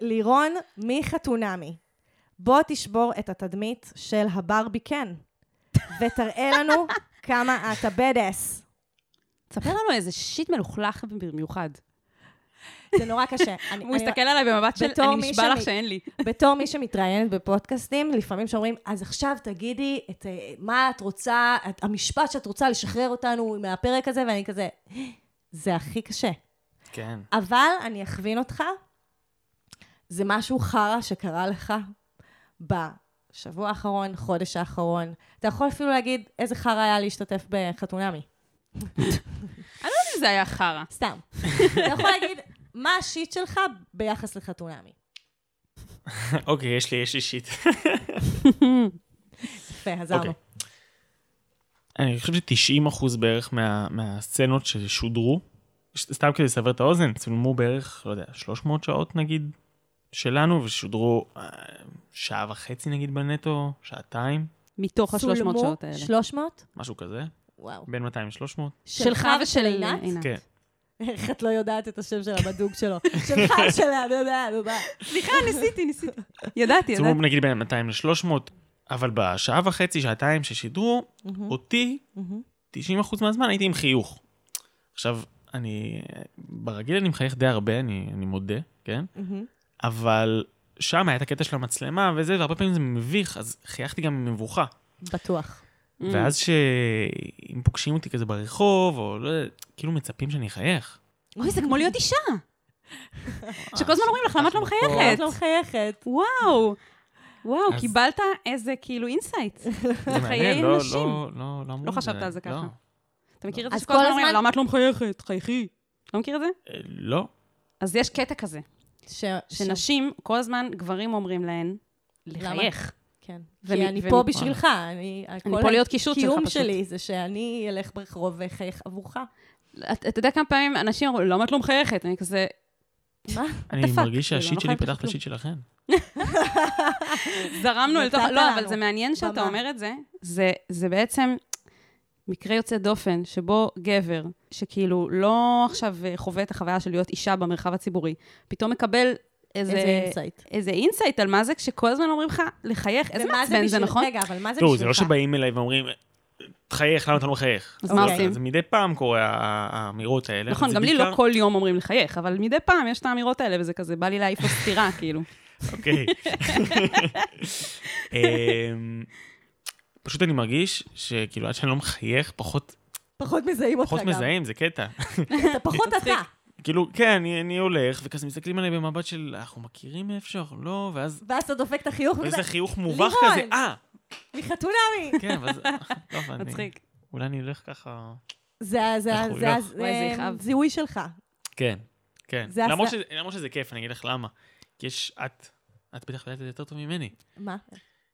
לירון מחתונמי, בוא תשבור את התדמית של הברבי קן, ותראה לנו כמה אתה בדס. תספר לנו איזה שיט מלוכלך במיוחד. זה נורא קשה. אני- הוא מסתכל עליי במבט של, אני מי נשבע לך שאין לי. בתור מי שמתראיינת בפודקאסטים, לפעמים שאומרים, אז עכשיו תגידי את אה, מה את רוצה, את, המשפט שאת רוצה לשחרר אותנו מהפרק הזה, ואני כזה, זה הכי קשה. כן. אבל אני אכווין אותך, זה משהו חרא שקרה לך בשבוע האחרון, חודש האחרון. אתה יכול אפילו להגיד איזה חרא היה להשתתף בחתונמי. אני לא יודעת אם זה היה חרא. סתם. אתה יכול להגיד, מה השיט שלך ביחס לחתונמי? אוקיי, יש לי, יש לי שיט. יפה, עזרנו. אוקיי. אני חושב ש-90% בערך מה, מהסצנות ששודרו, סתם כדי לסבר את האוזן, צולמו בערך, לא יודע, 300 שעות נגיד, שלנו, ושודרו אה, שעה וחצי נגיד בנטו, שעתיים, מתוך ה-300 צולמו שעות האלה. 300? משהו כזה, וואו. בין 200 ל-300. שלך ושל עינת? כן. איך את לא יודעת את השם של הבדוק שלו? שלך, שלה, אתה יודע, תודה. סליחה, ניסיתי, ניסיתי. ידעתי, ידעתי. נגיד בין 200 ל-300, אבל בשעה וחצי, שעתיים ששידרו, אותי, 90% מהזמן הייתי עם חיוך. עכשיו, אני, ברגיל אני מחייך די הרבה, אני, אני מודה, כן? אבל שם היה את הקטע של המצלמה וזה, והרבה פעמים זה מביך, אז חייכתי גם ממבוכה. בטוח. Mm. ואז שאם פוגשים אותי כזה ברחוב, או לא יודע, כאילו מצפים שאני אחייך. אוי, זה כמו להיות אישה. שכל הזמן אומרים לך, למה את לא את מחייכת? לא מחייכת. וואו. וואו, קיבלת איזה כאילו אינסייט. זה חיי מעניין, לא, נשים. לא, לא, לא אמרו לא את חשבת על זה לא. ככה. אתה מכיר את זה אז שכל כל הזמן אומרים, למה את לא מחייכת? חייכי. לא מכיר את זה? אה, לא. אז יש קטע כזה, ש- ש- שנשים, כל הזמן גברים אומרים להן, לחייך. כן. ו- כי אני ו- פה בשבילך. אני כל פה להיות קישוט שלך הקיום פשוט. שלי זה שאני אלך ברחוב ואחייך עבורך. אתה אתה יודע כמה פעמים אנשים אומרים, למה את לא מחייכת? אני כזה, מה? אני? מרגיש כאילו, שה shit לא שלי פתח את. ה shit שלכם. זרמנו אל תוך... לא, אבל זה מעניין שאתה. אומר את זה. זה, זה בעצם מקרה יוצא דופן, שבו גבר, שכאילו לא עכשיו אה, חווה את החוויה של להיות אישה במרחב הציבורי, פתאום מקבל איזה... איזה insight. איזה insight על מה זה, כשכל הזמן אומרים לך לחייך. איזה מעצבן זה, בשביל- נכון? רגע, אבל מה זה לא, בשבילך? זה לא שבאים אליי ואומרים, תחייך, למה אתה לא מחייך? אז מה אוקיי. עושים? זה מדי פעם קורה האמירות האלה. נכון, גם לי לא כל יום אומרים לחייך, אבל מדי פעם יש את האמירות האלה, וזה כזה, בא לי להעיף לו סטירה, כאילו. אוקיי. אמ, פשוט אני מרגיש שכאילו עד שאני לא מחייך, פחות פחות מזהים אותך פחות גם. מזהים, זה קטע. אתה פחות אתה. כאילו, כן, אני אני הולך, וכזה מסתכלים עליי במבט של, אנחנו מכירים מאיפשהו, אנחנו לא, ואז ואז אתה דופק את החיוך איזה חיוך מובך! כזה, אה, מחתונמי. כן, ואז, טוב, אני, מצחיק. אולי אני אלך ככה, זה ה- זה ה- אנחנו זה לא. זיהוי שלך. כן, כן. למרות שזה- למרות שזה כיף, אני אגיד לך למה. כי יש, את, את בטח יודעת את זה יותר טוב ממני, מה?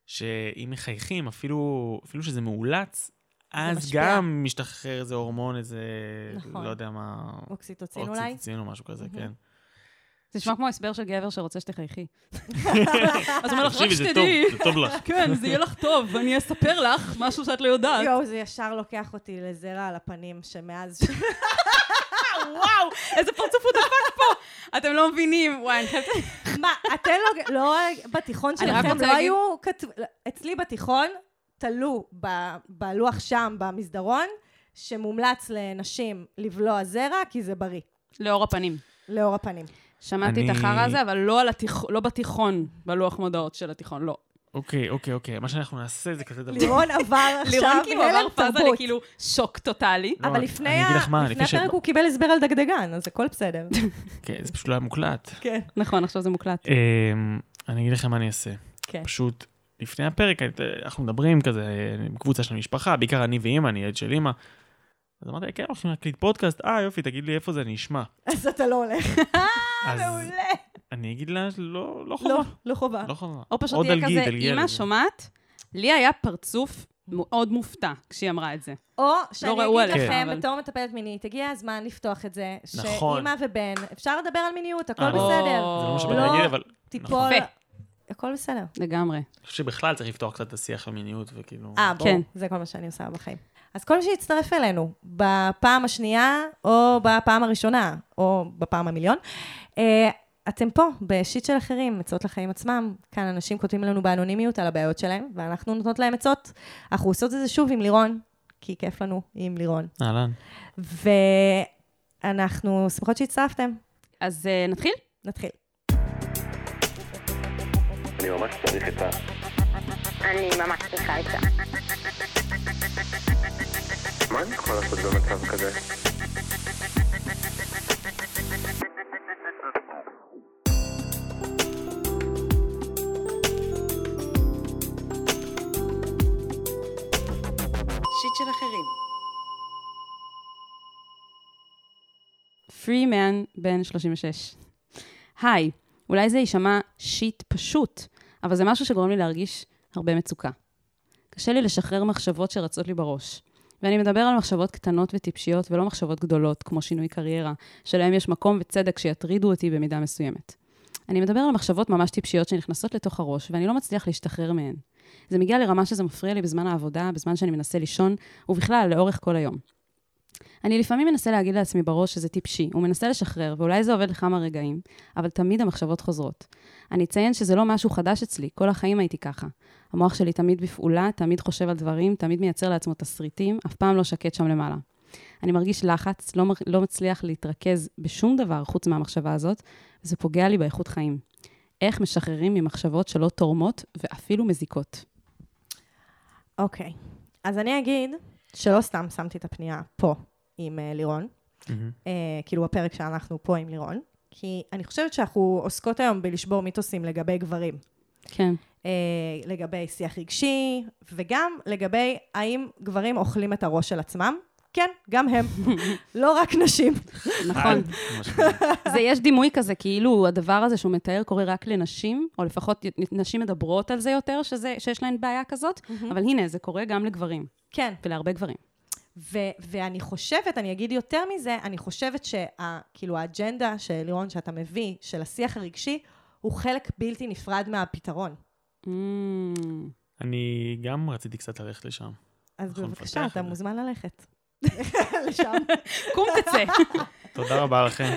שאם מחייכים, אפילו, אפילו שזה מאולץ, אז משפיע. גם משתחרר איזה הורמון, איזה, נכון. לא יודע מה, אוקסיטוצין אולי? אוקסיטוצין או משהו כזה, כן. זה נשמע כמו הסבר של גבר שרוצה שתחייכי. אז הוא אומר לך, רק תקשיבי, זה טוב, שתדעי. זה טוב לך. כן, זה יהיה לך טוב, ואני אספר לך משהו שאת לא יודעת. יואו, זה ישר לוקח אותי לזרע על הפנים, שמאז... וואו, איזה פרצוף הוא דפק פה. אתם לא מבינים, וואי, אני חייבת... מה, אתן לא... לא בתיכון אני שלכם לא היו... כתב- אצלי בתיכון תלו ב- בלוח שם, במסדרון, שמומלץ לנשים לבלוע זרע, כי זה בריא, לאור הפנים. לאור הפנים. שמעתי את אני- החרא הזה, אבל לא על התיכ- לא בתיכון, בלוח מודעות של התיכון, לא. אוקיי, אוקיי, אוקיי, מה שאנחנו נעשה זה כזה דבר. לירון עבר לירון עכשיו כאילו עבר פאזה. לכאילו שוק טוטאלי. לא, אבל אני- לפני הפרק הוא קיבל הסבר על דגדגן, אז הכל בסדר. כן, זה פשוט לא היה מוקלט. כן. נכון, עכשיו זה מוקלט. אמ, אני אגיד לכם מה אני אעשה. כן. פשוט, לפני הפרק, אנחנו מדברים כזה, עם קבוצה של המשפחה, בעיקר אני ואימא, אני ילד של אימא. אז אמרתי, כן, הולכים להקליט פודקאסט, אה, יופי, תגיד לי איפה זה, אני אשמע. אז אתה לא הולך. אז מעולה. אני אגיד לה, לא, לא חובה. לא, לא חובה. לא חובה. או פשוט דלגי, כזה, זה." שומעת? לי היה פרצוף מאוד מופתע כשהיא אמרה את זה. או שאני ראו אגיד לכם, אבל- בתור מטפלת מינית, הגיע הזמן לפתוח את זה, נכון. שאימא ובן, אפשר לדבר על מיניות, הכל אה, בסדר. זה לא מה שבאתי לא להגיד, אבל תיפול, יפה. הכל בסדר. לגמרי. אני חושב שבכלל צריך לפתוח קצת את השיח המיניות, וכאילו... אה, ברור, כן. זה כל מה שאני עושה בחיים. אז כל מי שיצטרף אלינו, בפעם השנייה, או בפעם הראשונה, או בפעם המיליון, אה, אתם פה, בשיט של אחרים, עצות לחיים עצמם. כאן אנשים כותבים לנו באנונימיות על הבעיות שלהם, ואנחנו נותנות להם עצות. אנחנו עושות את זה שוב עם לירון, כי כיף לנו עם לירון. אהלן. ואנחנו שמחות שהצטרפתם. אז uh, נתחיל? נתחיל. אני ממש צריך את ה... אני ממש צריכה עצה. מה אני יכול לעשות במצב כזה? שיט של אחרים. פרי מן בן 36. היי, אולי זה יישמע שיט פשוט, אבל זה משהו שגורם לי להרגיש הרבה מצוקה. קשה לי לשחרר מחשבות שרצות לי בראש. ואני מדבר על מחשבות קטנות וטיפשיות ולא מחשבות גדולות, כמו שינוי קריירה, שלהם יש מקום וצדק שיטרידו אותי במידה מסוימת. אני מדבר על מחשבות ממש טיפשיות שנכנסות לתוך הראש, ואני לא מצליח להשתחרר מהן. זה מגיע לרמה שזה מפריע לי בזמן העבודה, בזמן שאני מנסה לישון, ובכלל, לאורך כל היום. אני לפעמים מנסה להגיד לעצמי בראש שזה טיפשי, ומנסה לשחרר, ואולי זה עובד לכמה רגעים, אבל תמיד המחשבות חוזרות. אני אציין שזה לא משהו חדש אצלי, כל החיים הייתי ככה. המוח שלי תמיד בפעולה, תמיד חושב על דברים, תמיד מייצר לעצמו תסריטים, אף פעם לא שקט שם למעלה. אני מרגיש לחץ, לא, לא מצליח להתרכז בשום דבר חוץ מהמחשבה הזאת, וזה פוגע לי באיכות חיים. איך משחררים ממחשבות שלא תורמות ואפילו מזיקות. אוקיי. אז אני אגיד שלא סתם שמתי את הפנייה פה עם uh, לירון, uh, כאילו הפרק שאנחנו פה עם לירון, כי אני חושבת שאנחנו עוסקות היום בלשבור מיתוסים לגבי גברים. כן. uh, לגבי שיח רגשי, וגם לגבי האם גברים אוכלים את הראש של עצמם. כן, גם הם, לא רק נשים. נכון. ממש זה, יש דימוי כזה, כאילו הדבר הזה שהוא מתאר קורה רק לנשים, או לפחות נשים מדברות על זה יותר, שזה, שיש להן בעיה כזאת, אבל הנה, זה קורה גם לגברים, כן, ולהרבה גברים. ו- ואני חושבת, אני אגיד יותר מזה, אני חושבת שכאילו האג'נדה של לירון, שאתה מביא, של השיח הרגשי, הוא חלק בלתי נפרד מהפתרון. Mm, אני גם רציתי קצת ללכת לשם. אז בבקשה, אתה. מוזמן ללכת. לשם. קום תצא. תודה רבה לכם.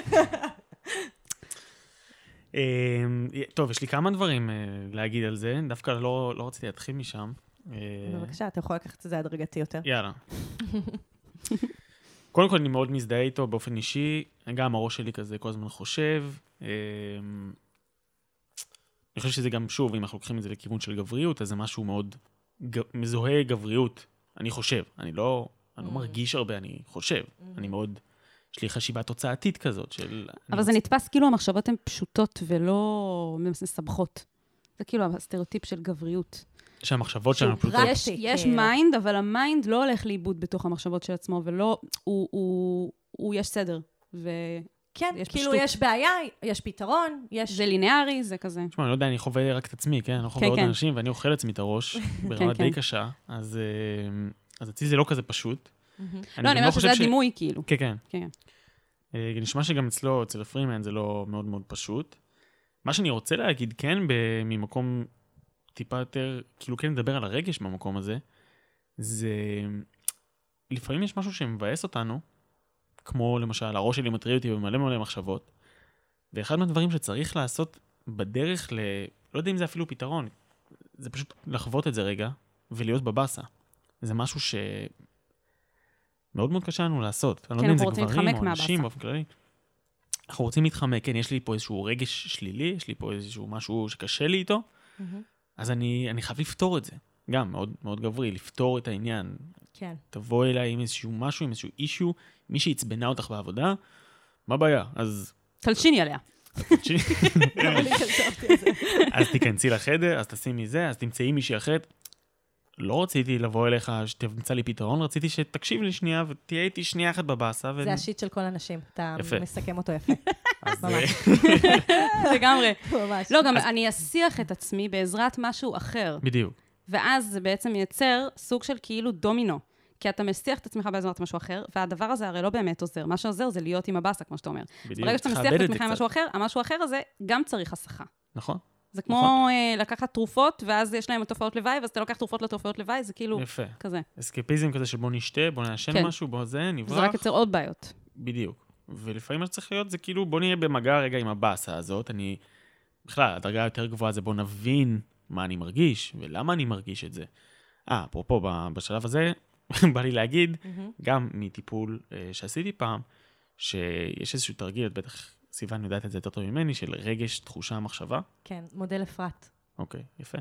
אמ, טוב, יש לי כמה דברים אה, להגיד על זה, דווקא לא לא רציתי להתחיל משם. אה, בבקשה, אתה יכול לקחת את זה הדרגתי יותר. יאללה. קודם כל, אני מאוד מזדהה איתו באופן אישי, גם הראש שלי כזה כל הזמן חושב. אמ, אני חושב שזה גם, שוב, אם אנחנו לוקחים את זה לכיוון של גבריות, אז זה משהו מאוד ג- מזוהה גבריות, אני חושב. אני לא, אני לא מרגיש הרבה, אני חושב. אני מאוד, יש לי חשיבה תוצאתית כזאת של... אבל אני זה נתפס כאילו המחשבות הן פשוטות ולא מסבכות. זה כאילו הסטריאוטיפ של גבריות. שהמחשבות שלנו פשוט... פרקטי. יש, יש כאילו. mind, אבל ה mind לא הולך לאיבוד בתוך המחשבות של עצמו, ולא, הוא, הוא, הוא יש סדר. וזה כן, יש כאילו פשטות. יש בעיה, יש פתרון, יש... ליניארי, זה כזה. תשמע, אני לא יודע, אני חווה רק את עצמי, כן? אני לא חווה כן, עוד כן. אנשים, ואני אוכל לעצמי את הראש ברמה כן. די קשה, אז אה, אז אצלי זה לא כזה פשוט. לא, אני אומרת חושב שזה הדימוי, כאילו. כן, כן. כן. אה, נשמע שגם אצלו, אצל הפרימן, זה לא מאוד מאוד פשוט. מה שאני רוצה להגיד, כן, ממקום טיפה יותר, כאילו כן לדבר על הרגש במקום הזה, זה לפעמים יש משהו שמבאס אותנו, כמו למשל, הראש שלי מטריד אותי במלא מלא מחשבות, ואחד מהדברים שצריך לעשות בדרך ל... לא יודע אם זה אפילו פתרון, זה פשוט לחוות את זה רגע, ולהיות בבאסה. זה משהו ש... מאוד מאוד קשה לנו לעשות. אני לא כן, יודע אם אנחנו זה רוצים גברים או מהבאסה. באופן כללי. אנחנו רוצים להתחמק, כן, יש לי פה איזשהו רגש שלילי, יש לי פה איזשהו משהו שקשה לי איתו. אז אני, אני חייב לפתור את זה. גם, מאוד, מאוד גברי, לפתור את העניין. כן. תבוא אליי עם איזשהו משהו, עם איזשהו אישיו, מי שעצבנה אותך בעבודה, מה הבעיה? אז... תלשיני עליה. אז תיכנסי לחדר, אז תשימי זה, אז תמצאי מישהי אחרת. לא רציתי לבוא אליך שתמצא לי פתרון, רציתי שתקשיב לי שנייה ותהיה איתי שנייה אחת בבאסה. ו... זה השיט של כל הנשים, אתה יפה. מסכם אותו יפה. אז, ממש. לגמרי. ממש. לא, גם אני אסיח את עצמי בעזרת משהו אחר. בדיוק. ואז זה בעצם מייצר סוג של כאילו דומינו. כי אתה מסיח את עצמך בעזרת משהו אחר, והדבר הזה הרי לא באמת עוזר. מה שעוזר זה להיות עם הבאסה, כמו שאתה אומר. בדיוק. ברגע שאתה מסיח את עצמך עם. משהו אחר, המשהו האחר הזה גם צריך הסחה. נכון, זה כמו אה, לקחת תרופות, ואז יש להם תופעות לוואי, ואז אתה לוקח תרופות לתופעות לוואי, זה כאילו יפה. כזה. אסקפיזם כזה של בוא נשתה, בוא נעשן כן. משהו, בוא זה, זה נברח. רק יוצר עוד בעיות. בדיוק. ולפעמים מה שצריך להיות זה כאילו, בוא נהיה במגע רגע עם הבאסה הזאת. אני, בכלל, הדרגה היותר גבוהה זה בוא נבין מה אני מרגיש, ולמה אני מרגיש את זה. אה, אפרופו, בשלב הזה, בא לי להגיד, גם מטיפול אה, שעשיתי פעם, שיש איזשהו תרגיל, את בטח סיוון יודעת את זה יותר טוב ממני, של רגש, תחושה, מחשבה. כן, מודל אפרת. אוקיי, יפה.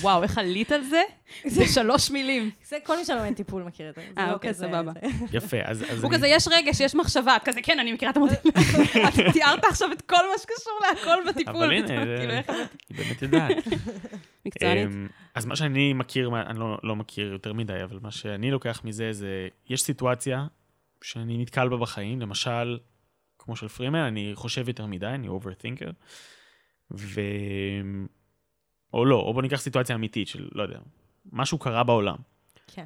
וואו, איך עלית על זה? זה שלוש מילים. זה כל מי שלומד טיפול מכיר את זה. זה אה, לא אוקיי, סבבה. יפה, אז... אז הוא אני- כזה, יש רגש, יש מחשבה. כזה, כן, אני מכירה את המודל. אתה תיארת עכשיו את כל מה שקשור להכל בטיפול. אבל הנה, זה- כאילו, איך- היא באמת יודעת. מקצוענית. אמ, אז מה שאני מכיר, אני לא, לא מכיר יותר מדי, אבל מה שאני לוקח מזה זה, יש סיטואציה שאני נתקל בה בחיים, למשל, כמו של פרימן, אני חושב יותר מדי, אני overthinker, ו... או לא, או בוא ניקח סיטואציה אמיתית של, לא יודע, משהו קרה בעולם. כן.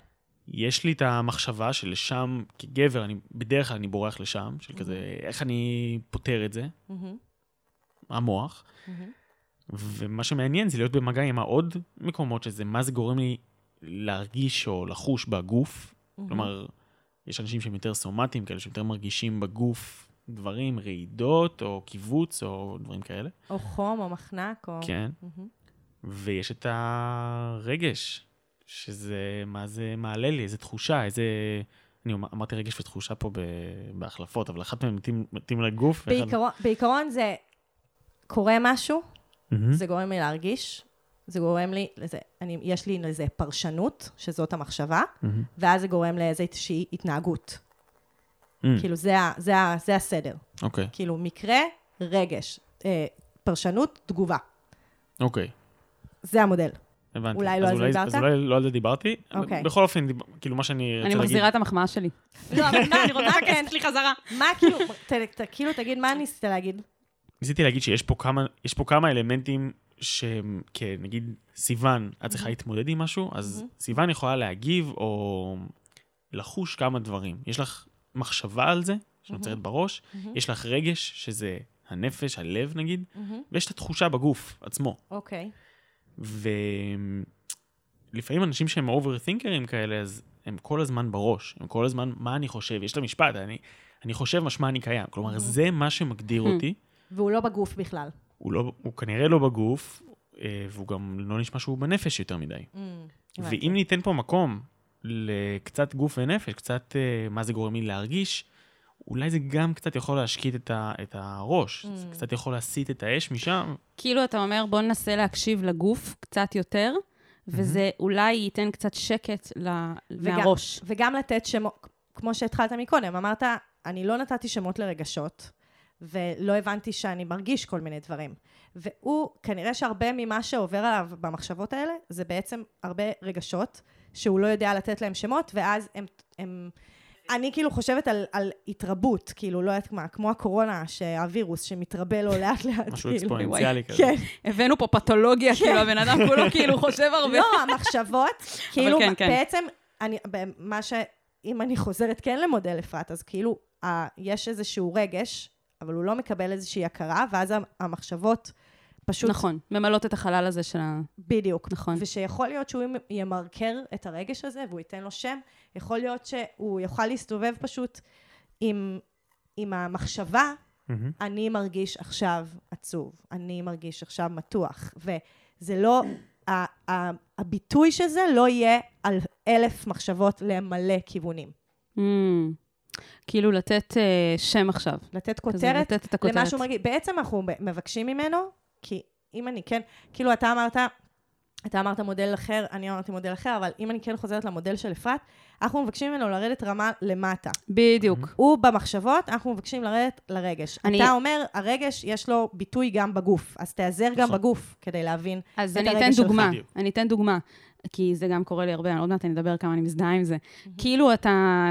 יש לי את המחשבה שלשם, כגבר, אני, בדרך כלל אני בורח לשם, של כזה, איך אני פותר את זה, מהמם, המוח. מהמם. ומה שמעניין זה להיות במגע עם העוד מקומות שזה מה זה גורם לי להרגיש או לחוש בגוף. כלומר, יש אנשים שהם יותר סומטיים, כאלה שיותר מרגישים בגוף דברים, רעידות או קיבוץ או דברים כאלה. או חום, או מחנק, או... כן. מהמם. ויש את הרגש, שזה מה זה מעלה לי, איזה תחושה, איזה... אני אמר- אמרתי רגש ותחושה פה בהחלפות, אבל אחת מהן מתאים, לגוף. ואחד- בעיקרון- בעיקרון זה קורה משהו, מהמם. זה גורם לי להרגיש, זה גורם לי לזה, אני, יש לי לזה פרשנות, שזאת המחשבה, מהמם. ואז זה גורם לאיזושהי התנהגות. Mm, כאילו, זה, ה- זה, ה- זה הסדר. אוקיי, כאילו, מקרה, רגש, אה, פרשנות, תגובה. אוקיי. זה המודל. הבנתי. אולי לא על זה דיברת? אז אולי לא על זה דיברתי. אוקיי. בכל אופן, כאילו מה שאני רוצה אני להגיד... מחזירה את המחמאה שלי. לא, אבל מה, אני רוצה, כן, יש לי חזרה. מה כאילו, ת, ת, כאילו, תגיד, מה ניסית להגיד? ניסיתי להגיד שיש פה כמה, יש פה כמה אלמנטים שהם, כנגיד, סיוון, את צריכה להתמודד עם משהו, אז סיוון יכולה להגיב או לחוש כמה דברים. יש לך מחשבה על זה, שנוצרת בראש, יש לך רגש, שזה הנפש, הלב נגיד, ויש את התחושה בגוף עצמו. אוקיי. ולפעמים אנשים שהם אוברתינקרים כאלה, אז הם כל הזמן בראש, הם כל הזמן, מה אני חושב? יש את המשפט, אני, אני חושב משמע אני קיים. כלומר, זה מה שמגדיר אותי. והוא לא בגוף בכלל. הוא, לא, הוא כנראה לא בגוף, אה, והוא גם לא נשמע שהוא בנפש יותר מדי. Mm. ואם ניתן פה מקום לקצת גוף ונפש, קצת אה, מה זה גורם לי להרגיש, אולי זה גם קצת יכול להשקיט את, ה, את הראש. Mm. זה קצת יכול להסיט את האש משם. כאילו, אתה אומר, בוא ננסה להקשיב לגוף קצת יותר, וזה אולי ייתן קצת שקט ל- וגם- מהראש. וגם לתת שמות, כמו שהתחלת מקודם, אמרת, אני לא נתתי שמות לרגשות, ולא הבנתי שאני מרגיש כל מיני דברים. והוא, כנראה שהרבה ממה שעובר עליו במחשבות האלה, זה בעצם הרבה רגשות שהוא לא יודע לתת להם שמות, ואז הם... הם אני כאילו חושבת על, על התרבות, כאילו, לא יודעת מה, כמו הקורונה, שהווירוס שמתרבה לו לאט לאט, משהו כאילו. אקספוננציאלי כזה. כן. הבאנו פה פתולוגיה, כאילו, הבן אדם כולו כאילו חושב הרבה. לא, המחשבות, כאילו, כן, כן. בעצם, אני, מה ש... אם אני חוזרת כן למודל אפרת, אז כאילו, ה, יש איזשהו רגש, אבל הוא לא מקבל איזושהי הכרה, ואז המחשבות פשוט... נכון, ממלאות את החלל הזה של ה... בדיוק. נכון. ושיכול להיות שהוא ימרקר את הרגש הזה, והוא ייתן לו שם, יכול להיות שהוא יוכל להסתובב פשוט עם, עם המחשבה, מהמם. אני מרגיש עכשיו עצוב, אני מרגיש עכשיו מתוח, וזה לא, ה- ה- הביטוי של זה לא יהיה על אלף מחשבות למלא כיוונים. Mm, כאילו לתת אה, שם עכשיו. לתת כזה, כותרת לתת את הכותרת. למה שהוא מרגיש. בעצם אנחנו מבקשים ממנו, כי אם אני כן, כאילו אתה אמרת, אתה אמרת מודל אחר, אני אמרתי מודל אחר, אבל אם אני כן חוזרת למודל של אפרת, אנחנו מבקשים ממנו לרדת רמה למטה. בדיוק. הוא במחשבות, אנחנו מבקשים לרדת לרגש. אני- אתה אומר, הרגש יש לו ביטוי גם בגוף, אז תיעזר גם נכון. בגוף כדי להבין אז את אני הרגש אתן שלך. דוגמה, בדיוק. אני אתן דוגמה, כי זה גם קורה לי הרבה, אני עוד מעט אני אדבר כמה אני מזדהה עם זה. כאילו אתה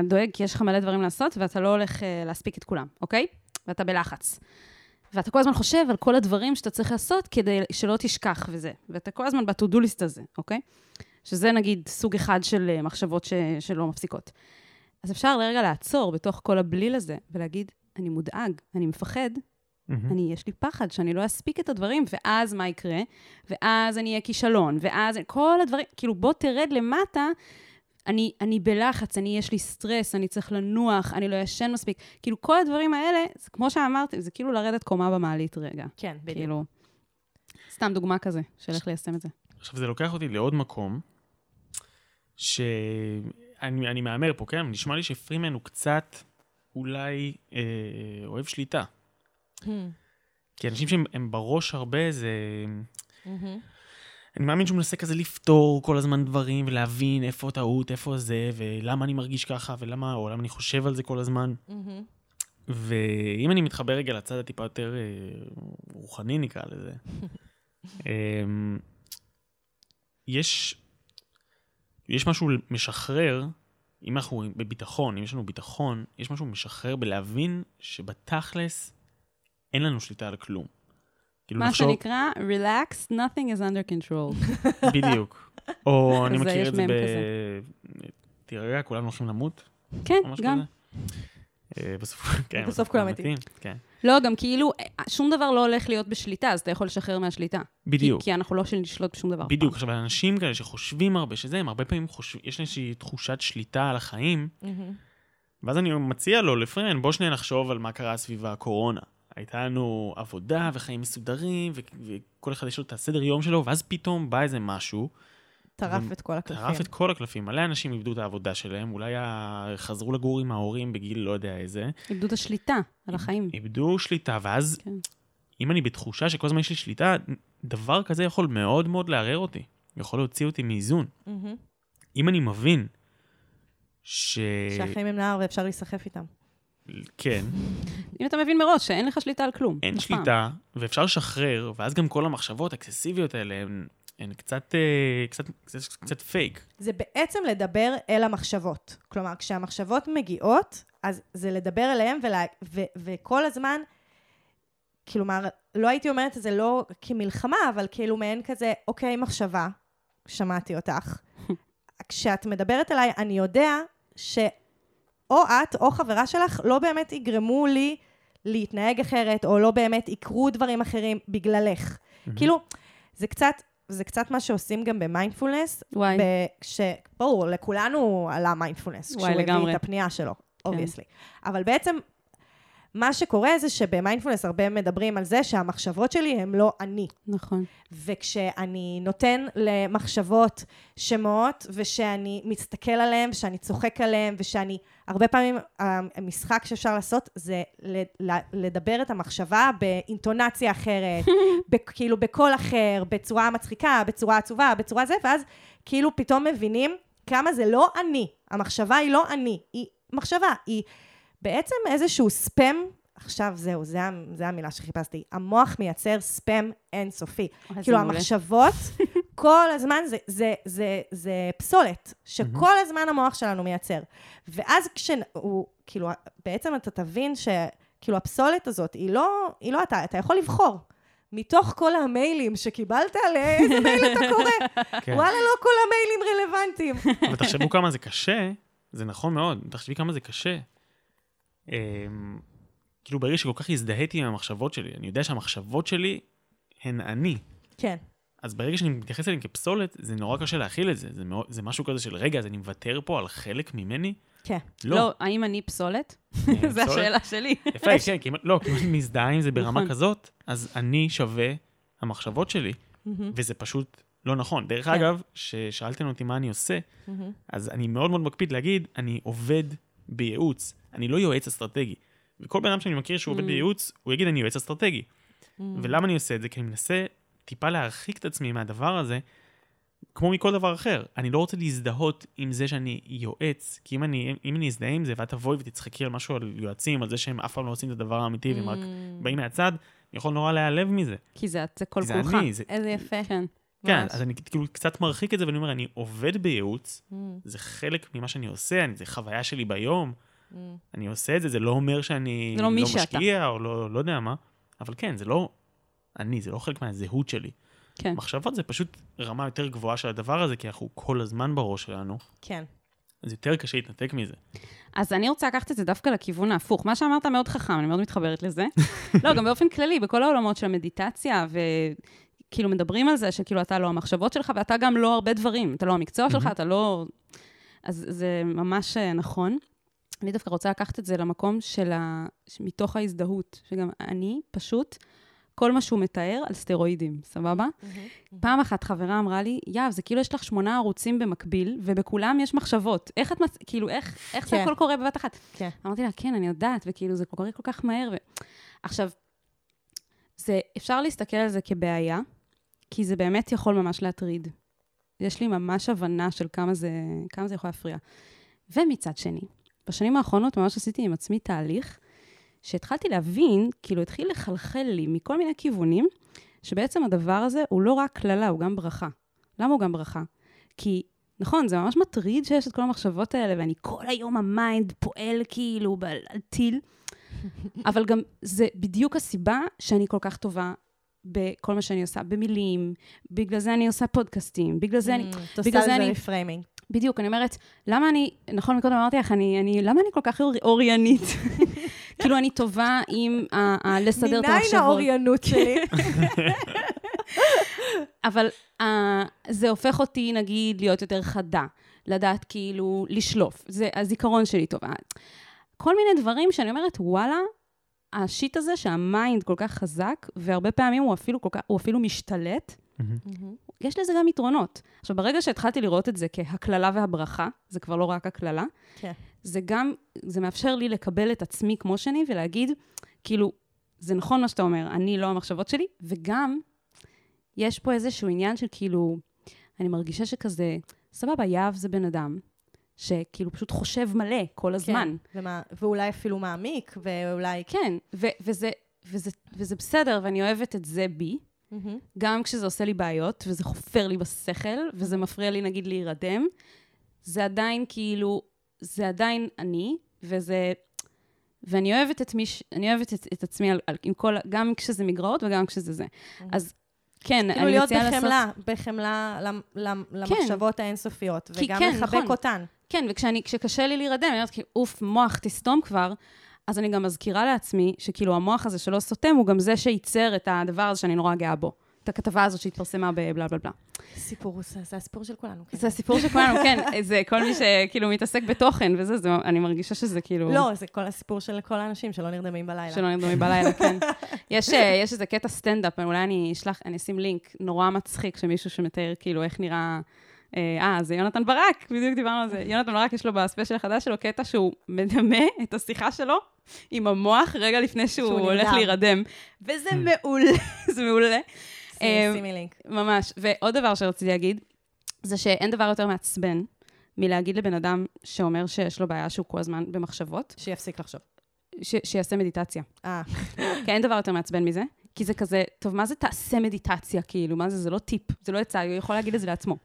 דואג כי יש לך מלא דברים לעשות, ואתה לא הולך אה, להספיק את כולם, אוקיי? ואתה בלחץ. ואתה כל הזמן חושב על כל הדברים שאתה צריך לעשות כדי שלא תשכח וזה. ואתה כל הזמן ב-to-do list הזה, אוקיי? שזה נגיד סוג אחד של אה, מחשבות ש... שלא מפסיקות. אז אפשר לרגע לעצור בתוך כל הבליל הזה ולהגיד, אני מודאג, אני מפחד, מהמם. אני, יש לי פחד שאני לא אספיק את הדברים, ואז מה יקרה? ואז אני אהיה כישלון, ואז כל הדברים, כאילו, בוא תרד למטה, אני, אני בלחץ, אני, יש לי סטרס, אני צריך לנוח, אני לא ישן מספיק. כאילו, כל הדברים האלה, זה, כמו שאמרתי, זה כאילו לרדת קומה במעלית רגע. כן, בדיוק. כאילו, סתם דוגמה כזה, של איך ליישם את זה. עכשיו, זה לוקח אותי לעוד מקום, שאני אני מהמר פה, כן? נשמע לי שפרימן הוא קצת אולי אה, אוהב שליטה. Hmm. כי אנשים שהם הם בראש הרבה, זה... מהמם. אני מאמין שהוא מנסה כזה לפתור כל הזמן דברים, ולהבין איפה הטעות, איפה זה, ולמה אני מרגיש ככה, ולמה, או למה אני חושב על זה כל הזמן. מהמם. ואם אני מתחבר רגע לצד הטיפה יותר אה, רוחני, נקרא לזה, אמ, יש, יש משהו משחרר, אם אנחנו בביטחון, אם יש לנו ביטחון, יש משהו משחרר בלהבין שבתכלס אין לנו שליטה על כלום. כאילו מה לחשוב, שנקרא, relax, nothing is under control. בדיוק. או אני מכיר את זה ב... תירגע, כולנו הולכים למות, כן, גם. אה, בסוף, כן, בסוף כולם מתים. כן. לא, גם כאילו, אה, שום דבר לא הולך להיות בשליטה, אז אתה יכול לשחרר מהשליטה. בדיוק. כי, כי אנחנו לא של לשלוט בשום דבר. בדיוק, פעם. עכשיו, אנשים כאלה שחושבים הרבה שזה, הם הרבה פעמים חושבים, יש להם איזושהי תחושת שליטה על החיים, מהמם. ואז אני מציע לו, לפרן, בוא שנייה נחשוב על מה קרה סביב הקורונה. הייתה לנו עבודה וחיים מסודרים, ו- וכל אחד יש לו את הסדר יום שלו, ואז פתאום בא איזה משהו, טרף ו- את כל הקלפים. טרף את כל הקלפים. מלא אנשים איבדו את העבודה שלהם, אולי חזרו לגור עם ההורים בגיל לא יודע איזה, איבדו את השליטה על החיים. איבדו שליטה, ואז כן. אם אני בתחושה שכל הזמן יש לי שליטה, דבר כזה יכול מאוד מאוד לערער אותי, יכול להוציא אותי מאיזון. מהמם. אם אני מבין ש... שהחיים הם נהר ואפשר להיסחף איתם. כן, אם אתה מבין מראש שאין לך שליטה על כלום. אין. שליטה, ואפשר לשחרר, ואז גם כל המחשבות האקססיביות האלה הן, הן קצת, אה, קצת, קצת, קצת פייק. זה בעצם לדבר אל המחשבות. כלומר, כשהמחשבות מגיעות, אז זה לדבר אליהן, ולה, ו, וכל הזמן, כלומר, לא הייתי אומרת את זה לא כמלחמה, אבל כאילו מעין כזה, אוקיי, מחשבה, שמעתי אותך. כשאת מדברת אליי, אני יודע שאו את או חברה שלך לא באמת יגרמו לי להתנהג אחרת, או לא באמת יקרו דברים אחרים בגללך. כאילו, זה קצת, זה קצת מה שעושים גם במיינדפולנס, וואי. ב- ש... ברור, לכולנו עלה מיינדפולנס, וואי, כשהוא הביא לגמרי. את הפנייה שלו, obviously. אבל בעצם, מה שקורה זה שבמיינדפולנס הרבה מדברים על זה שהמחשבות שלי הן לא אני. נכון. וכשאני נותן למחשבות שמות, ושאני מסתכל עליהן, ושאני צוחק עליהן, ושאני... הרבה פעמים המשחק שאפשר לעשות זה לדבר את המחשבה באינטונציה אחרת, כאילו בקול אחר, בצורה מצחיקה, בצורה עצובה, בצורה זה, ואז כאילו פתאום מבינים כמה זה לא אני. המחשבה היא לא אני, היא מחשבה, היא בעצם איזשהו ספאם. עכשיו זהו, זה, זה המילה שחיפשתי. המוח מייצר ספאם אינסופי. כאילו. המחשבות, כל הזמן זה, זה, זה, זה פסולת, שכל הזמן המוח שלנו מייצר. ואז כשהוא, כאילו, בעצם אתה תבין שכאילו הפסולת הזאת, היא לא, היא לא אתה, אתה יכול לבחור. מתוך כל המיילים שקיבלת, לאיזה מייל אתה קורא? כן. וואלה, לא כל המיילים רלוונטיים. אבל תחשבו כמה זה קשה, זה נכון מאוד, תחשבי כמה זה קשה. אמ, כאילו ברגע שכל כך הזדהיתי עם המחשבות שלי, אני יודע שהמחשבות שלי הן אני. כן. אז ברגע שאני מתייחס אליהן כפסולת, זה נורא קשה להכיל את זה. זה, מאוד, זה משהו כזה של, רגע, אז אני מוותר פה על חלק ממני? כן. לא. לא, האם אני פסולת? אני זו? השאלה שלי. יפה, כן, כי אם- לא, כי אם אני מזדהה עם זה ברמה נכון. כזאת, אז אני שווה המחשבות שלי, וזה פשוט לא נכון. דרך כן. אגב, ששאלתם אותי מה אני עושה, אז אני מאוד מאוד מקפיד להגיד, אני עובד בייעוץ, אני לא יועץ אסטרטגי. וכל בן אדם שאני מכיר שהוא עובד Mm. בייעוץ, הוא יגיד, אני יועץ אסטרטגי. ולמה אני עושה את זה? כי אני מנסה טיפה להרחיק את עצמי מהדבר הזה, כמו מכל דבר אחר. אני לא רוצה להזדהות עם זה שאני יועץ, כי אם אני, אם אני אזדהה עם זה, ואת תבואי ותצחקי על משהו על יועצים, על זה שהם אף פעם לא עושים את הדבר האמיתי, והם רק באים מהצד, אני יכול נורא להיעלב מזה. כי זה זה כל כי זה כולך. אני, זה, איזה יפה. כן. כן, ממש. אז אני כאילו קצת מרחיק את זה, ואני אומר, אני עובד בייעוץ, זה חלק ממה שאני עושה, אני, זה חוויה שלי ביום, אני עושה את זה, זה לא אומר שאני זה לא מי שאתה. משקיע, או לא, לא יודע מה, אבל כן, זה לא אני, זה לא חלק מהזהות שלי. כן. מחשבות זה פשוט רמה יותר גבוהה של הדבר הזה, כי אנחנו כל הזמן בראש שלנו, כן. אז יותר קשה להתנתק מזה. אז אני רוצה לקחת את זה דווקא לכיוון ההפוך. מה שאמרת מאוד חכם, אני מאוד מתחברת לזה. לא, גם באופן כללי, בכל העולמות של המדיטציה, וכאילו מדברים על זה שכאילו אתה לא המחשבות שלך, ואתה גם לא הרבה דברים. אתה לא המקצוע שלך, אתה לא... אז זה ממש אה, נכון. אני דווקא רוצה לקחת את זה למקום של ה... מתוך ההזדהות, שגם אני פשוט, כל מה שהוא מתאר על סטרואידים, סבבה? פעם אחת חברה אמרה לי, יאב, זה כאילו יש לך שמונה ערוצים במקביל, ובכולם יש מחשבות. איך את, מצ... כאילו, איך, איך זה כן. הכל קורה בבת אחת? כן. אמרתי לה, כן, אני יודעת, וכאילו, זה קורה כל כך מהר. ו... עכשיו, זה, אפשר להסתכל על זה כבעיה, כי זה באמת יכול ממש להטריד. יש לי ממש הבנה של כמה זה, כמה זה יכול להפריע. ומצד שני, בשנים האחרונות ממש עשיתי עם עצמי תהליך, שהתחלתי להבין, כאילו התחיל לחלחל לי מכל מיני כיוונים, שבעצם הדבר הזה הוא לא רק קללה, הוא גם ברכה. למה הוא גם ברכה? כי, נכון, זה ממש מטריד שיש את כל המחשבות האלה, ואני כל היום ה mind פועל כאילו על טיל, אבל גם זה בדיוק הסיבה שאני כל כך טובה בכל מה שאני עושה, במילים, בגלל זה אני עושה פודקאסטים, בגלל זה אני... ממ, את בגלל עושה זה לזה אני- reframing. בדיוק, אני אומרת, למה אני, נכון, מקודם אמרתי לך, אני, אני, למה אני כל כך אור, אוריינית? כאילו, אני טובה עם ה, ה, לסדר את מניין המחשבות. האוריינות שלי? אבל uh, זה הופך אותי, נגיד, להיות יותר חדה, לדעת כאילו לשלוף. זה הזיכרון שלי טוב. כל מיני דברים שאני אומרת, וואלה, השיט הזה שהמיינד כל כך חזק, והרבה פעמים הוא אפילו, כל כך, הוא אפילו משתלט, יש לזה גם יתרונות. עכשיו, ברגע שהתחלתי לראות את זה כהקללה והברכה, זה כבר לא רק הקללה, כן. זה גם, זה מאפשר לי לקבל את עצמי כמו שאני ולהגיד, כאילו, זה נכון מה שאתה אומר, אני לא המחשבות שלי, וגם, יש פה איזשהו עניין של כאילו, אני מרגישה שכזה, סבבה, יהב זה בן אדם, שכאילו פשוט חושב מלא כל הזמן. כן, ומה- ואולי אפילו מעמיק, ואולי... כן, ו- וזה, וזה, וזה בסדר, ואני אוהבת את זה בי, מהמם. גם כשזה עושה לי בעיות, וזה חופר לי בשכל, וזה מפריע לי, נגיד, להירדם, זה עדיין כאילו, זה עדיין אני, וזה... ואני אוהבת את מי ש... אני אוהבת את, את עצמי על, על, עם כל... גם כשזה מגרעות וגם כשזה זה. אז כן, כאילו אני להיות מציעה לעשות... בחמלה, בחמלה למ- למ- למחשבות האינסופיות, כי וגם כן, לחבק נכון. אותן. כן, וכשאני, כשקשה לי להירדם, אני אומרת, אוף, מוח, תסתום כבר, אז אני גם מזכירה לעצמי שכאילו המוח הזה שלא סותם, הוא גם זה שייצר את הדבר הזה שאני נורא גאה בו. את הכתבה הזאת שהתפרסמה בבלה בלה בלה. סיפור, זה זה הסיפור של כולנו. כן. זה הסיפור של כולנו, כן, זה כל מי שכאילו מתעסק בתוכן וזה, זה, אני מרגישה שזה כאילו... לא, זה כל הסיפור של כל האנשים שלא נרדמים בלילה. שלא נרדמים בלילה, כן. יש, אה, יש איזה קטע סטנדאפ, אולי אני אשלח, אני אשים לינק נורא מצחיק של מישהו שמתאר כאילו איך נראה... אה, אה, זה יונתן ברק, בדיוק דיברנו על זה. יונתן ברק, יש לו בספיישל החדש שלו קטע שהוא מדמה את השיחה שלו עם המוח רגע לפני שהוא שהוא הולך. להירדם. וזה מעולה, זה מעולה. אה, שימי לינק. ממש. ועוד דבר שרציתי להגיד, זה שאין דבר יותר מעצבן מלהגיד לבן אדם שאומר שיש לו בעיה שהוא כל הזמן במחשבות, שיפסיק לחשוב. ש- שיעשה מדיטציה. אה, כי אין דבר יותר מעצבן מזה, כי זה כזה, טוב, מה זה תעשה מדיטציה, כאילו? מה זה? זה לא טיפ, זה לא עצה, הוא יכול להגיד את זה לעצמו.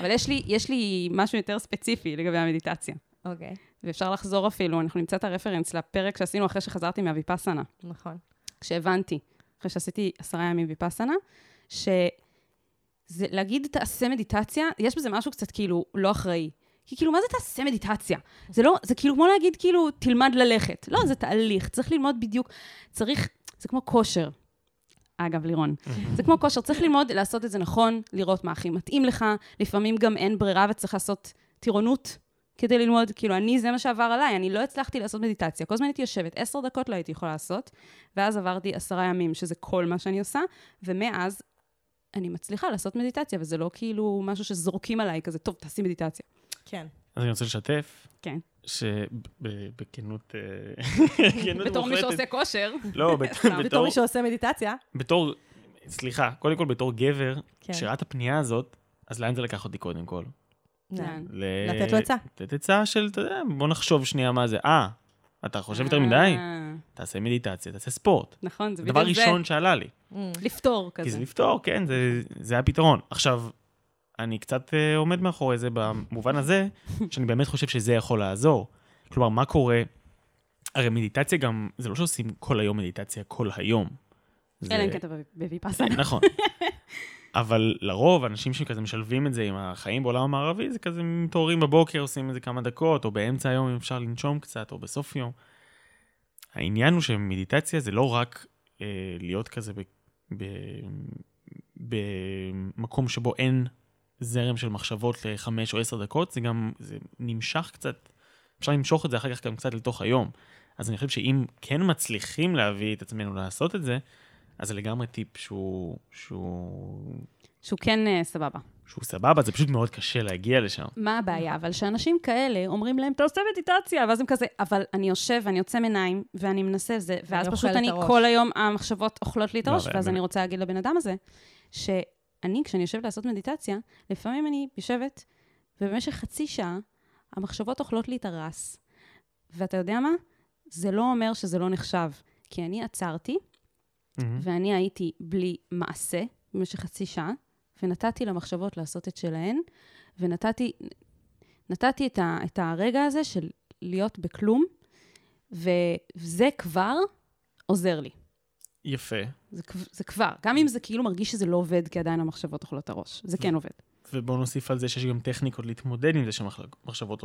אבל יש לי, יש לי משהו יותר ספציפי לגבי המדיטציה, אוקיי, ואפשר לחזור אפילו, אנחנו נמצא את הרפרנס לפרק שעשינו אחרי שחזרתי מהוויפאסנה. נכון. כשהבנתי, אחרי שעשיתי עשרה ימים ויפאסנה, שזה להגיד תעשה מדיטציה, יש בזה משהו קצת כאילו לא אחראי. כי כאילו, מה זה תעשה מדיטציה? זה לא, זה כאילו כמו להגיד כאילו, תלמד ללכת. לא, זה תהליך, צריך ללמוד בדיוק, צריך, זה כמו כושר. אגב, לירון. זה כמו כושר, צריך ללמוד לעשות את זה נכון, לראות מה הכי מתאים לך, לפעמים גם אין ברירה וצריך לעשות טירונות כדי ללמוד, כאילו, אני, זה מה שעבר עליי, אני לא הצלחתי לעשות מדיטציה. כל הזמן הייתי יושבת, עשר דקות לא הייתי יכולה לעשות, ואז עברתי עשרה ימים, שזה כל מה שאני עושה, ומאז אני מצליחה לעשות מדיטציה, וזה לא כאילו משהו שזורקים עליי, כזה, טוב, תעשי מדיטציה. כן. אז אני רוצה לשתף, כן. שבכנות... בכנות בתור מי שעושה כושר. לא. בתור בתור... מי שעושה מדיטציה. בתור... סליחה, קודם כל בתור גבר, כן. כשראה את הפנייה הזאת, אז לאן זה לקח אותי קודם כל? לתת לו עצה. לתת עצה של, אתה יודע, בוא נחשוב שנייה מה זה. אה, אתה חושב יותר מדי? אה, תעשה מדיטציה, תעשה ספורט. נכון, זה דבר בדיוק זה. ראשון שעלה לי. לפתור כי זה כזה. לפתור, כן, זה, זה הפתרון. עכשיו, אני קצת uh, עומד מאחורי זה במובן הזה, שאני באמת חושב שזה יכול לעזור. כלומר, מה קורה? הרי מדיטציה גם, זה לא שעושים כל היום מדיטציה כל היום. אלא אם כן אתה בוויפאסנה. נכון. אבל לרוב, אנשים שכזה משלבים את זה עם החיים בעולם המערבי, זה כזה מתעוררים בבוקר, עושים איזה כמה דקות, או באמצע היום אם אפשר לנשום קצת, או בסוף יום. העניין הוא שמדיטציה זה לא רק אה, להיות כזה ב, ב, במקום שבו אין זרם של מחשבות לחמש או עשר דקות, זה גם, זה נמשך קצת, אפשר למשוך את זה אחר כך גם קצת לתוך היום. אז אני חושב שאם כן מצליחים להביא את עצמנו לעשות את זה, אז זה לגמרי טיפ שהוא, שהוא, שהוא כן אה, סבבה. שהוא סבבה, זה פשוט מאוד קשה להגיע לשם. מה הבעיה? אבל שאנשים כאלה אומרים להם, תעשה מדיטציה, ואז הם כזה, אבל אני יושב ואני עוצם עיניים, ואני מנסה זה, ואז פשוט אני. כל היום המחשבות אוכלות לי את לא, הראש, ואז אני רוצה להגיד לבן אדם הזה, שאני, כשאני יושבת לעשות מדיטציה, לפעמים אני יושבת, ובמשך חצי שעה, המחשבות אוכלות לי את הרס. ואתה יודע מה? זה לא אומר שזה לא נחשב, כי אני עצרתי, מהמם. ואני הייתי בלי מעשה במשך חצי שעה, ונתתי למחשבות לעשות את שלהן, ונתתי נתתי את, ה, את הרגע הזה של להיות בכלום, וזה כבר עוזר לי. יפה. זה, זה כבר, גם אם זה כאילו מרגיש שזה לא עובד, כי עדיין המחשבות אוכלות את הראש. זה כן עובד. ובואו נוסיף על זה שיש גם טכניקות להתמודד עם זה שמחשבות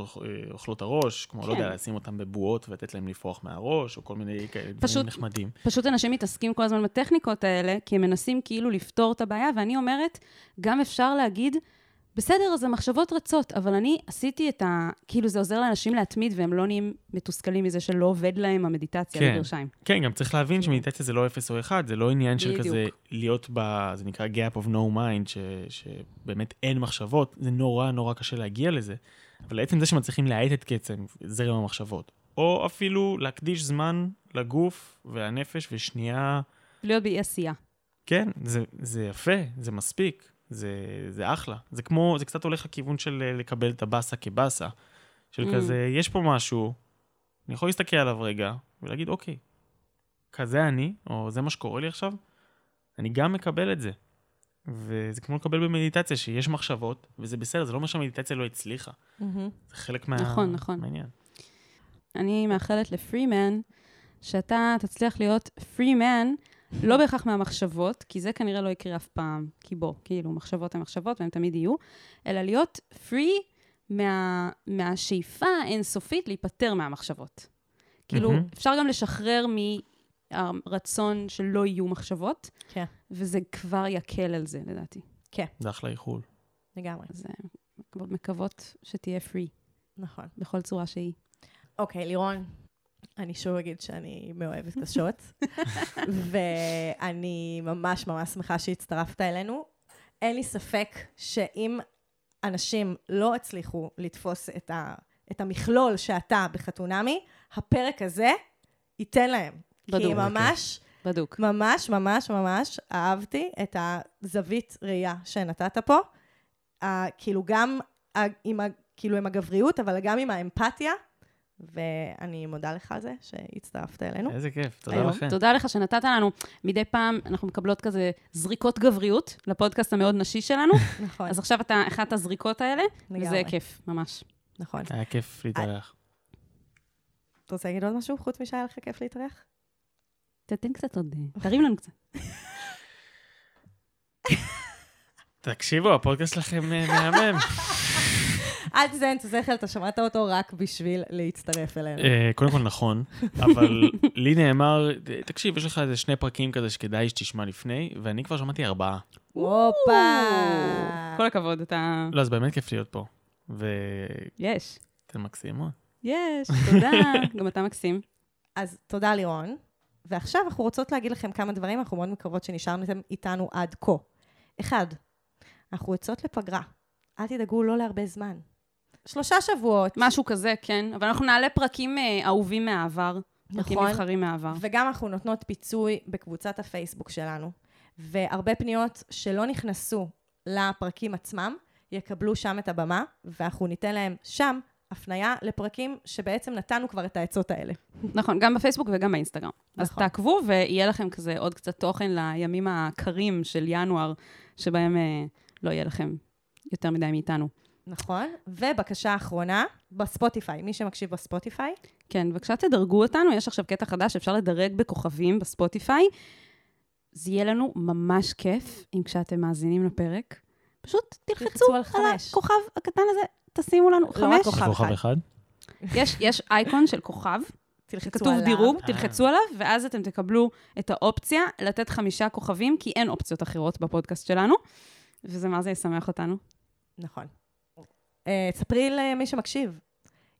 אוכלות הראש, כמו, לא כן. יודע, לשים אותם בבועות ולתת להם לפרוח מהראש, או כל מיני כאלה פשוט- דברים נחמדים. פשוט אנשים מתעסקים כל הזמן בטכניקות האלה, כי הם מנסים כאילו לפתור את הבעיה, ואני אומרת, גם אפשר להגיד, בסדר, אז המחשבות רצות, אבל אני עשיתי את ה... כאילו, זה עוזר לאנשים להתמיד, והם לא נהיים מתוסכלים מזה שלא עובד להם המדיטציה כן. בגרשיים. כן, גם צריך להבין שמדיטציה זה לא אפס או אחד, זה לא עניין של בדיוק. כזה להיות ב... זה נקרא gap of no mind, ש... שבאמת אין מחשבות, זה נורא נורא קשה להגיע לזה. אבל עצם זה שמצליחים להאט את קצב זרם המחשבות, או אפילו להקדיש זמן לגוף ולנפש ושנייה, להיות באי עשייה. כן, זה, זה יפה, זה מספיק, זה, זה אחלה. זה כמו, זה קצת הולך לכיוון של אה, לקבל את הבאסה כבאסה. של Mm. כזה, יש פה משהו, אני יכול להסתכל עליו רגע, ולהגיד, אוקיי, כזה אני, או זה מה שקורה לי עכשיו, אני גם מקבל את זה. וזה כמו לקבל במדיטציה, שיש מחשבות, וזה בסדר, זה לא אומר שהמדיטציה לא הצליחה. מהמם. זה חלק מה... נכון, נכון. מהעניין. אני מאחלת לפרימן שאתה תצליח להיות פרימן, לא בהכרח מהמחשבות, כי זה כנראה לא יקרה אף פעם, כי בוא, כאילו, מחשבות הן מחשבות והן תמיד יהיו, אלא להיות פרי מה, מהשאיפה האינסופית להיפטר מהמחשבות. כאילו, מהמם. אפשר גם לשחרר מהרצון שלא יהיו מחשבות, כן, וזה כבר יקל על זה, לדעתי. זה אחלה איחול. לגמרי. אז אה, מקוות שתהיה פרי, נכון. בכל צורה שהיא. אוקיי, לירון, אני שוב אגיד שאני מאוהבת קשות, ואני ממש ממש שמחה שהצטרפת אלינו. אין לי ספק שאם אנשים לא הצליחו לתפוס את, ה, את המכלול שאתה בחתונמי, הפרק הזה ייתן להם. כי בדוק. ממש, בדוק. ממש, ממש, ממש אהבתי את הזווית ראייה שנתת פה. Uh, כאילו גם uh, עם, ה, כאילו עם הגבריות, אבל גם עם האמפתיה, ואני מודה לך על זה שהצטרפת אלינו. איזה כיף, תודה היום. לכם. תודה לך שנתת לנו. מדי פעם אנחנו מקבלות כזה זריקות גבריות לפודקאסט המאוד נשי שלנו. נכון, אז עכשיו אתה אחת הזריקות האלה, וזה. כיף, ממש. נכון. היה כיף להתארח. אתה רוצה להגיד עוד משהו חוץ משהיה לך כיף להתארח? תתן קצת עוד, אה, תרים לנו קצת. תקשיבו, הפודקאסט שלכם אה, מהמם. אל תזיין את השכל, אתה שמעת אותו רק בשביל להצטרף אלינו. אה, קודם כל נכון, אבל לי נאמר, תקשיב, יש לך איזה שני פרקים כזה שכדאי שתשמע לפני, ואני כבר שמעתי ארבעה. הופה! כל הכבוד, אתה... לא, אז באמת כיף להיות פה. ואתם יש. מקסימות. יש, תודה. גם אתה מקסים. אז תודה לירון. ועכשיו אנחנו רוצות להגיד לכם כמה דברים, אנחנו מאוד מקוות שנשארתם איתנו עד כה. אחד, אנחנו יוצאות לפגרה. אל תדאגו, לא להרבה זמן. שלושה שבועות. משהו כזה, כן. אבל אנחנו נעלה פרקים אה, אהובים מהעבר. פרקים נכון. נבחרים מהעבר. וגם אנחנו נותנות פיצוי בקבוצת הפייסבוק שלנו. והרבה פניות שלא נכנסו לפרקים עצמם, יקבלו שם את הבמה, ואנחנו ניתן להם שם הפנייה לפרקים שבעצם נתנו כבר את העצות האלה. נכון, גם בפייסבוק וגם באינסטגרם. אז נכון. תעקבו ויהיה לכם כזה עוד קצת תוכן לימים הקרים של ינואר, שבהם אה, לא יהיה לכם יותר מדי מאיתנו. נכון? ובקשה אחרונה, בספוטיפיי, מי שמקשיב בספוטיפיי, כן, בבקשה תדרגו אותנו, יש עכשיו קטע חדש, אפשר לדרג בכוכבים בספוטיפיי. זה יהיה לנו ממש כיף אם כשאתם מאזינים לפרק, פשוט תלחצו על על. הכוכב הקטן הזה, תשימו לנו לא חמש. כוכב. כוכב אחד. אחד? יש, יש אייקון של כוכב, כתוב עליו. דירוג, אה. תלחצו עליו, ואז אתם תקבלו את האופציה לתת חמישה כוכבים, כי אין אופציות אחרות בפודקאסט שלנו, וזה מה זה ישמח אותנו. נכון. אה, ספרי למי שמקשיב,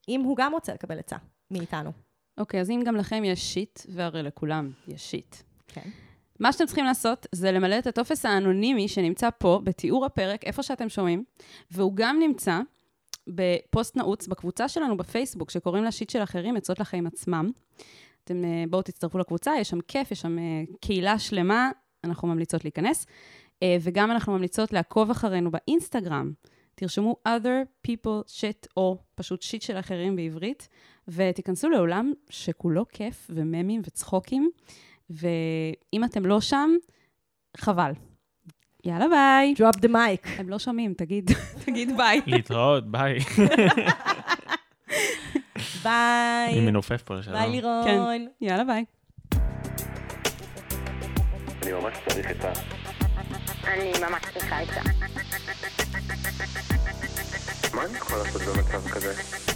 אם הוא גם רוצה לקבל עצה מאיתנו. אוקיי, אז אם גם לכם יש shit, והרי לכולם יש shit. כן. מה שאתם צריכים לעשות זה למלא את הטופס האנונימי שנמצא פה, בתיאור הפרק, איפה שאתם שומעים, והוא גם נמצא בפוסט נעוץ בקבוצה שלנו בפייסבוק, שקוראים לה שיט של אחרים, עצות לחיים עצמם. אתם אה, בואו תצטרפו לקבוצה, יש שם כיף, יש שם אה, קהילה שלמה, אנחנו ממליצות להיכנס. וגם אנחנו ממליצות לעקוב אחרינו באינסטגרם. תרשמו other people shit, או פשוט שיט של אחרים בעברית, ותיכנסו לעולם שכולו כיף וממים וצחוקים, ואם אתם לא שם, חבל. יאללה ביי. drop the mic. הם לא שומעים, תגיד, תגיד ביי. להתראות, ביי. ביי. אני מנופף פה לשלום. ביי לירון. כן. יאללה ביי. אני ממש צריך את ה... אני ממש צריכה עצה. מה אני יכול לעשות במצב כזה?